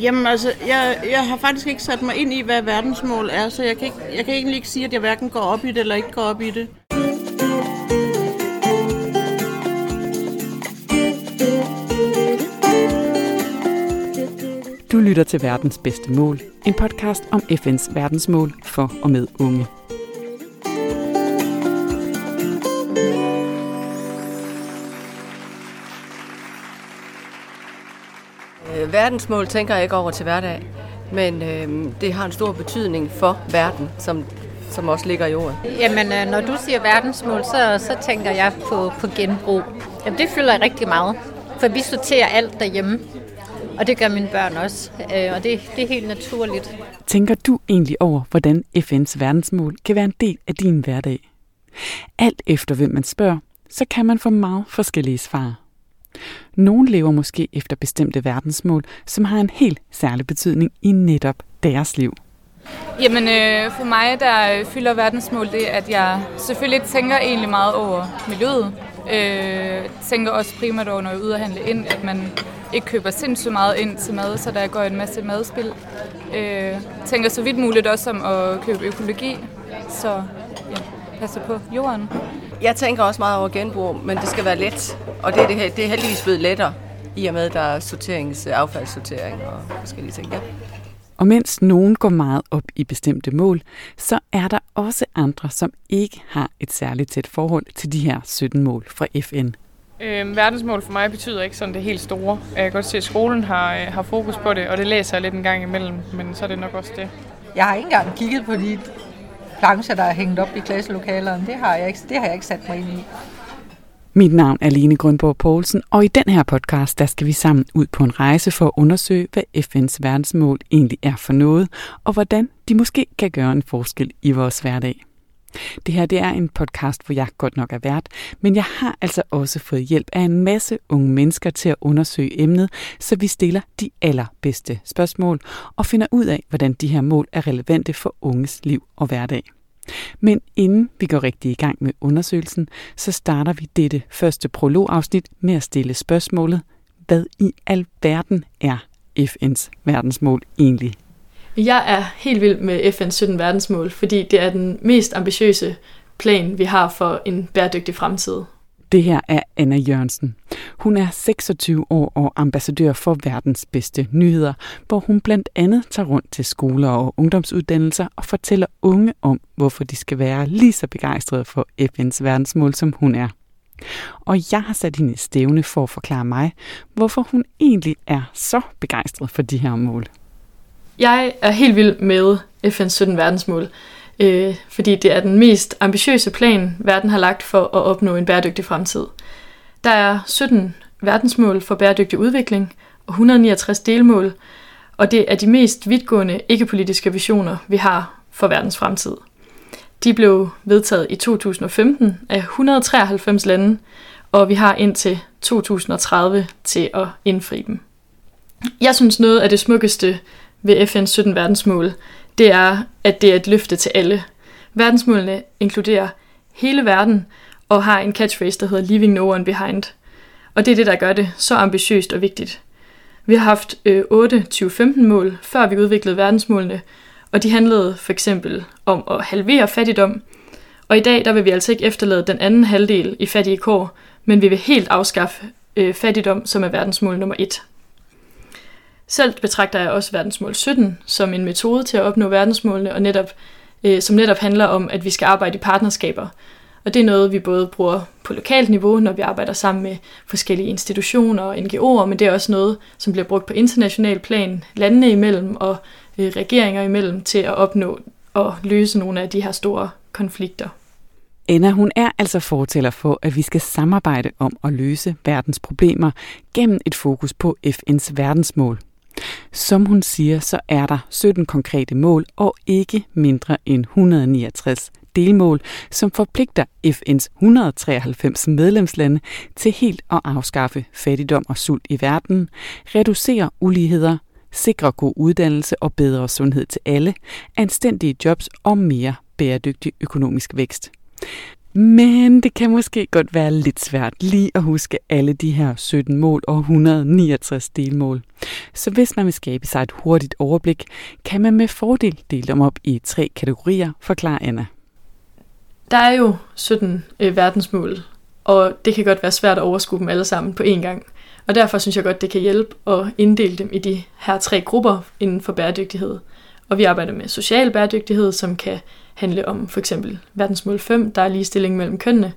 Jamen altså, jeg, jeg har faktisk ikke sat mig ind i, hvad verdensmål er, så jeg kan, ikke, jeg kan egentlig ikke sige, at jeg hverken går op i det eller ikke går op i det. Du lytter til Verdens Bedste Mål, en podcast om FN's verdensmål for og med unge. Øh, verdensmål tænker jeg ikke over til hverdag, men øh, det har en stor betydning for verden, som, som også ligger i ordet. Jamen, øh, når du siger verdensmål, så, så tænker jeg på, på genbrug. Jamen, det fylder rigtig meget, for vi sorterer alt derhjemme. Og det gør mine børn også, øh, og det, det er helt naturligt. Tænker du egentlig over, hvordan FN's verdensmål kan være en del af din hverdag? Alt efter hvem man spørger, så kan man få meget forskellige svar. Nogle lever måske efter bestemte verdensmål, som har en helt særlig betydning i netop deres liv. Jamen øh, for mig, der øh, fylder verdensmål det, at jeg selvfølgelig tænker egentlig meget over miljøet. Øh, tænker også primært over, når jeg er ude at handle ind, at man ikke køber sindssygt meget ind til mad, så der går en masse madspil. Øh, tænker så vidt muligt også om at købe økologi, så ja, passer på jorden. Jeg tænker også meget over genbrug, men det skal være let, og det er, det, det er heldigvis blevet lettere, i og med, at der er sorterings, affaldssortering og forskellige ting. Ja. Og mens nogen går meget op i bestemte mål, så er der også andre, som ikke har et særligt tæt forhold til de her 17 mål fra FN. Øhm, verdensmål for mig betyder ikke sådan det helt store. Jeg kan godt se, at skolen har, øh, har fokus på det, og det læser jeg lidt en gang imellem, men så er det nok også det. Jeg har ikke engang kigget på de plancher, der er hængt op i klasselokalerne. Det har jeg ikke, det har jeg ikke sat mig ind i. Mit navn er Lene Grønborg Poulsen, og i den her podcast, der skal vi sammen ud på en rejse for at undersøge, hvad FN's verdensmål egentlig er for noget, og hvordan de måske kan gøre en forskel i vores hverdag. Det her det er en podcast, hvor jeg godt nok er vært, men jeg har altså også fået hjælp af en masse unge mennesker til at undersøge emnet, så vi stiller de allerbedste spørgsmål og finder ud af, hvordan de her mål er relevante for unges liv og hverdag. Men inden vi går rigtig i gang med undersøgelsen, så starter vi dette første prologafsnit med at stille spørgsmålet, hvad i alverden er FN's verdensmål egentlig? Jeg er helt vild med FN's 17 verdensmål, fordi det er den mest ambitiøse plan, vi har for en bæredygtig fremtid. Det her er Anna Jørgensen. Hun er 26 år og ambassadør for verdens bedste nyheder, hvor hun blandt andet tager rundt til skoler og ungdomsuddannelser og fortæller unge om, hvorfor de skal være lige så begejstrede for FN's verdensmål, som hun er. Og jeg har sat hende i stævne for at forklare mig, hvorfor hun egentlig er så begejstret for de her mål. Jeg er helt vild med FN's 17 verdensmål, øh, fordi det er den mest ambitiøse plan, verden har lagt for at opnå en bæredygtig fremtid. Der er 17 verdensmål for bæredygtig udvikling og 169 delmål, og det er de mest vidtgående ikke-politiske visioner, vi har for verdens fremtid. De blev vedtaget i 2015 af 193 lande, og vi har indtil 2030 til at indfri dem. Jeg synes noget af det smukkeste ved FN's 17 verdensmål, det er, at det er et løfte til alle. Verdensmålene inkluderer hele verden og har en catchphrase, der hedder Leaving no one behind. Og det er det, der gør det så ambitiøst og vigtigt. Vi har haft øh, 8 2015 mål, før vi udviklede verdensmålene, og de handlede for eksempel om at halvere fattigdom. Og i dag der vil vi altså ikke efterlade den anden halvdel i fattige kår, men vi vil helt afskaffe øh, fattigdom, som er verdensmål nummer 1. Selv betragter jeg også verdensmål 17 som en metode til at opnå verdensmålene, og netop, øh, som netop handler om, at vi skal arbejde i partnerskaber. Og det er noget, vi både bruger på lokalt niveau, når vi arbejder sammen med forskellige institutioner og NGO'er, men det er også noget, som bliver brugt på international plan, landene imellem og øh, regeringer imellem, til at opnå og løse nogle af de her store konflikter. Anna, hun er altså fortæller for, at vi skal samarbejde om at løse verdens problemer gennem et fokus på FN's verdensmål. Som hun siger, så er der 17 konkrete mål og ikke mindre end 169 delmål, som forpligter FN's 193 medlemslande til helt at afskaffe fattigdom og sult i verden, reducere uligheder, sikre god uddannelse og bedre sundhed til alle, anstændige jobs og mere bæredygtig økonomisk vækst. Men det kan måske godt være lidt svært lige at huske alle de her 17 mål og 169 delmål. Så hvis man vil skabe sig et hurtigt overblik, kan man med fordel dele dem op i tre kategorier, forklarer Anna. Der er jo 17 øh, verdensmål, og det kan godt være svært at overskue dem alle sammen på én gang. Og derfor synes jeg godt, det kan hjælpe at inddele dem i de her tre grupper inden for bæredygtighed. Og vi arbejder med social bæredygtighed, som kan handle om for eksempel verdensmål 5, der er ligestilling mellem kønnene.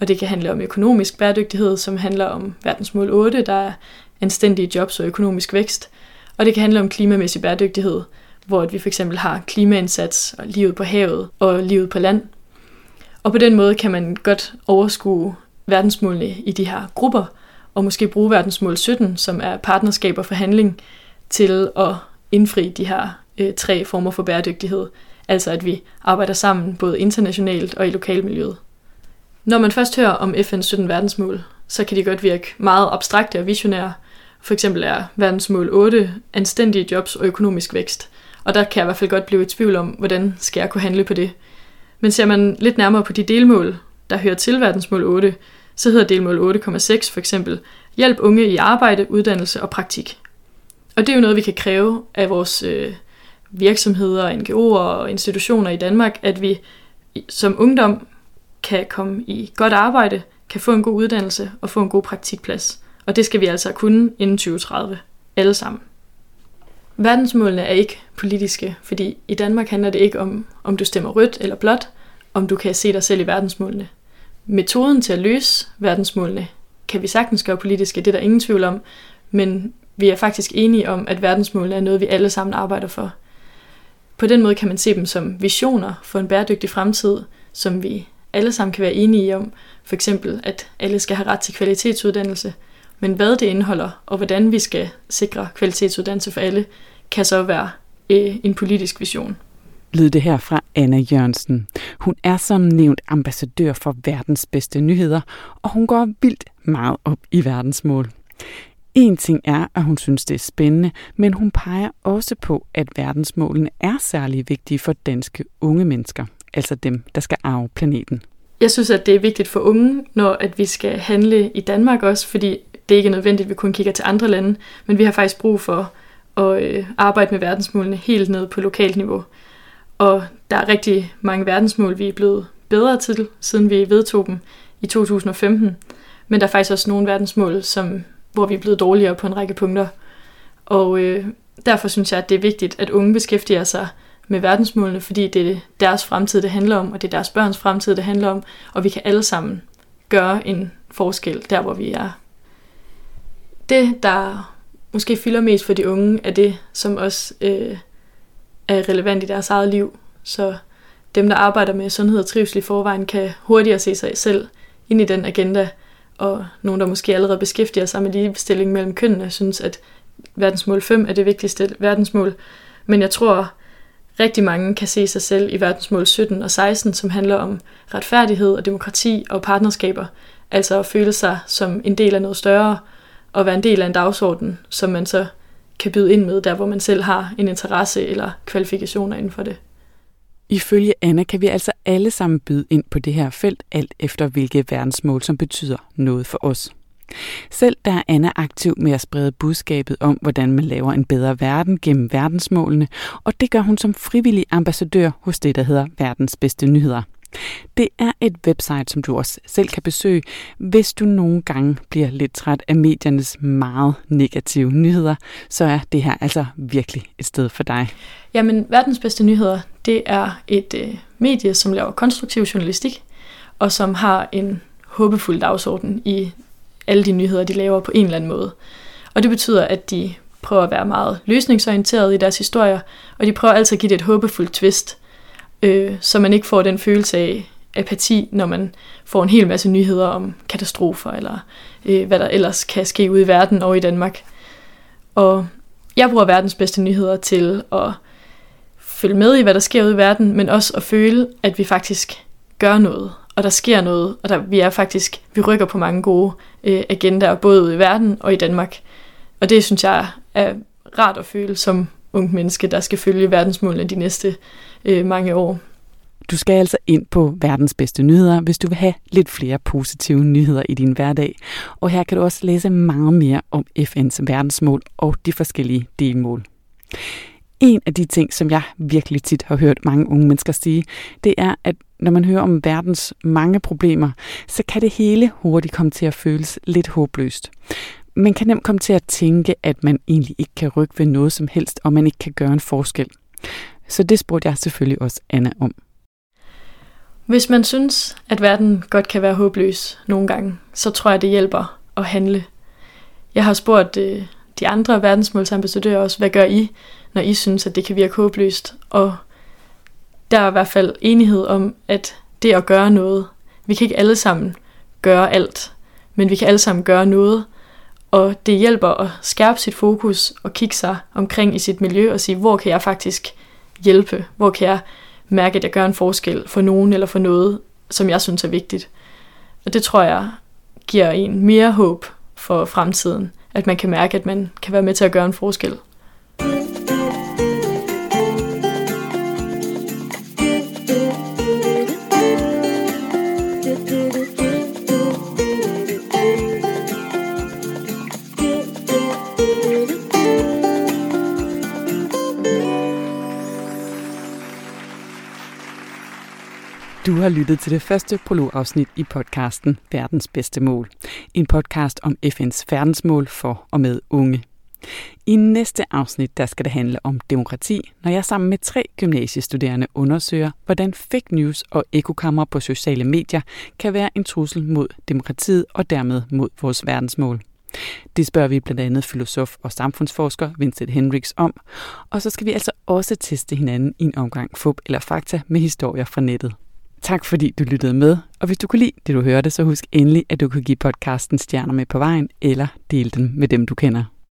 Og det kan handle om økonomisk bæredygtighed, som handler om verdensmål 8, der er anstændige jobs og økonomisk vækst. Og det kan handle om klimamæssig bæredygtighed, hvor vi for eksempel har klimaindsats og livet på havet og livet på land. Og på den måde kan man godt overskue verdensmålene i de her grupper, og måske bruge verdensmål 17, som er partnerskab og forhandling, til at indfri de her øh, tre former for bæredygtighed. Altså at vi arbejder sammen både internationalt og i lokalmiljøet. Når man først hører om FN's 17 verdensmål, så kan de godt virke meget abstrakte og visionære. For eksempel er verdensmål 8 anstændige jobs og økonomisk vækst. Og der kan jeg i hvert fald godt blive i tvivl om, hvordan skal jeg kunne handle på det. Men ser man lidt nærmere på de delmål, der hører til verdensmål 8, så hedder delmål 8,6 for eksempel hjælp unge i arbejde, uddannelse og praktik. Og det er jo noget, vi kan kræve af vores øh, virksomheder, NGO'er og institutioner i Danmark, at vi som ungdom kan komme i godt arbejde, kan få en god uddannelse og få en god praktikplads. Og det skal vi altså kunne inden 2030. Alle sammen. Verdensmålene er ikke politiske, fordi i Danmark handler det ikke om, om du stemmer rødt eller blåt, om du kan se dig selv i verdensmålene. Metoden til at løse verdensmålene kan vi sagtens gøre politiske, det er der ingen tvivl om, men vi er faktisk enige om, at verdensmålene er noget, vi alle sammen arbejder for. På den måde kan man se dem som visioner for en bæredygtig fremtid, som vi alle sammen kan være enige om. For eksempel, at alle skal have ret til kvalitetsuddannelse. Men hvad det indeholder, og hvordan vi skal sikre kvalitetsuddannelse for alle, kan så være øh, en politisk vision lød det her fra Anna Jørgensen. Hun er som nævnt ambassadør for verdens bedste nyheder, og hun går vildt meget op i verdensmål. En ting er, at hun synes, det er spændende, men hun peger også på, at verdensmålene er særlig vigtige for danske unge mennesker, altså dem, der skal arve planeten. Jeg synes, at det er vigtigt for unge, når at vi skal handle i Danmark også, fordi det er ikke nødvendigt, at vi kun kigger til andre lande, men vi har faktisk brug for at øh, arbejde med verdensmålene helt ned på lokalt niveau. Og der er rigtig mange verdensmål, vi er blevet bedre til, siden vi vedtog dem i 2015. Men der er faktisk også nogle verdensmål, som, hvor vi er blevet dårligere på en række punkter. Og øh, derfor synes jeg, at det er vigtigt, at unge beskæftiger sig med verdensmålene, fordi det er deres fremtid, det handler om, og det er deres børns fremtid, det handler om, og vi kan alle sammen gøre en forskel der, hvor vi er. Det, der måske fylder mest for de unge, er det, som også øh, er relevant i deres eget liv. Så dem, der arbejder med sundhed og trivsel i forvejen, kan hurtigere se sig selv ind i den agenda, og nogen, der måske allerede beskæftiger sig med ligestilling mellem kønnene, synes, at verdensmål 5 er det vigtigste verdensmål. Men jeg tror, rigtig mange kan se sig selv i verdensmål 17 og 16, som handler om retfærdighed og demokrati og partnerskaber. Altså at føle sig som en del af noget større, og være en del af en dagsorden, som man så kan byde ind med, der hvor man selv har en interesse eller kvalifikationer inden for det. Ifølge Anna kan vi altså alle sammen byde ind på det her felt, alt efter hvilke verdensmål, som betyder noget for os. Selv der er Anna aktiv med at sprede budskabet om, hvordan man laver en bedre verden gennem verdensmålene, og det gør hun som frivillig ambassadør hos det, der hedder Verdens Bedste Nyheder – det er et website, som du også selv kan besøge, hvis du nogle gange bliver lidt træt af mediernes meget negative nyheder, så er det her altså virkelig et sted for dig. Jamen, verdens bedste nyheder, det er et øh, medie, som laver konstruktiv journalistik, og som har en håbefuld dagsorden i alle de nyheder, de laver på en eller anden måde. Og det betyder, at de prøver at være meget løsningsorienterede i deres historier, og de prøver altid at give det et håbefuldt twist – øh, så man ikke får den følelse af apati, når man får en hel masse nyheder om katastrofer, eller øh, hvad der ellers kan ske ude i verden og i Danmark. Og jeg bruger verdens bedste nyheder til at følge med i, hvad der sker ude i verden, men også at føle, at vi faktisk gør noget, og der sker noget, og der, vi er faktisk, vi rykker på mange gode øh, agendaer, både ude i verden og i Danmark. Og det synes jeg er rart at føle som ung menneske, der skal følge verdensmålene de næste øh, mange år. Du skal altså ind på verdens bedste nyheder, hvis du vil have lidt flere positive nyheder i din hverdag. Og her kan du også læse meget mere om FN's verdensmål og de forskellige delmål. En af de ting, som jeg virkelig tit har hørt mange unge mennesker sige, det er, at når man hører om verdens mange problemer, så kan det hele hurtigt komme til at føles lidt håbløst. Man kan nemt komme til at tænke, at man egentlig ikke kan rykke ved noget som helst, og man ikke kan gøre en forskel. Så det spurgte jeg selvfølgelig også Anna om. Hvis man synes, at verden godt kan være håbløs nogle gange, så tror jeg, det hjælper at handle. Jeg har spurgt øh, de andre verdensmålsambassadører også, hvad gør I, når I synes, at det kan virke håbløst? Og der er i hvert fald enighed om, at det at gøre noget, vi kan ikke alle sammen gøre alt, men vi kan alle sammen gøre noget, og det hjælper at skærpe sit fokus og kigge sig omkring i sit miljø og sige, hvor kan jeg faktisk hjælpe? Hvor kan jeg mærke, at jeg gør en forskel for nogen eller for noget, som jeg synes er vigtigt? Og det tror jeg giver en mere håb for fremtiden, at man kan mærke, at man kan være med til at gøre en forskel. Du har lyttet til det første prologafsnit i podcasten Verdens bedste mål. En podcast om FN's verdensmål for og med unge. I næste afsnit der skal det handle om demokrati, når jeg sammen med tre gymnasiestuderende undersøger, hvordan fake news og ekokammer på sociale medier kan være en trussel mod demokratiet og dermed mod vores verdensmål. Det spørger vi blandt andet filosof og samfundsforsker Vincent Hendricks om, og så skal vi altså også teste hinanden i en omgang fup eller fakta med historier fra nettet. Tak fordi du lyttede med, og hvis du kunne lide det, du hørte, så husk endelig, at du kan give podcasten stjerner med på vejen, eller dele den med dem, du kender.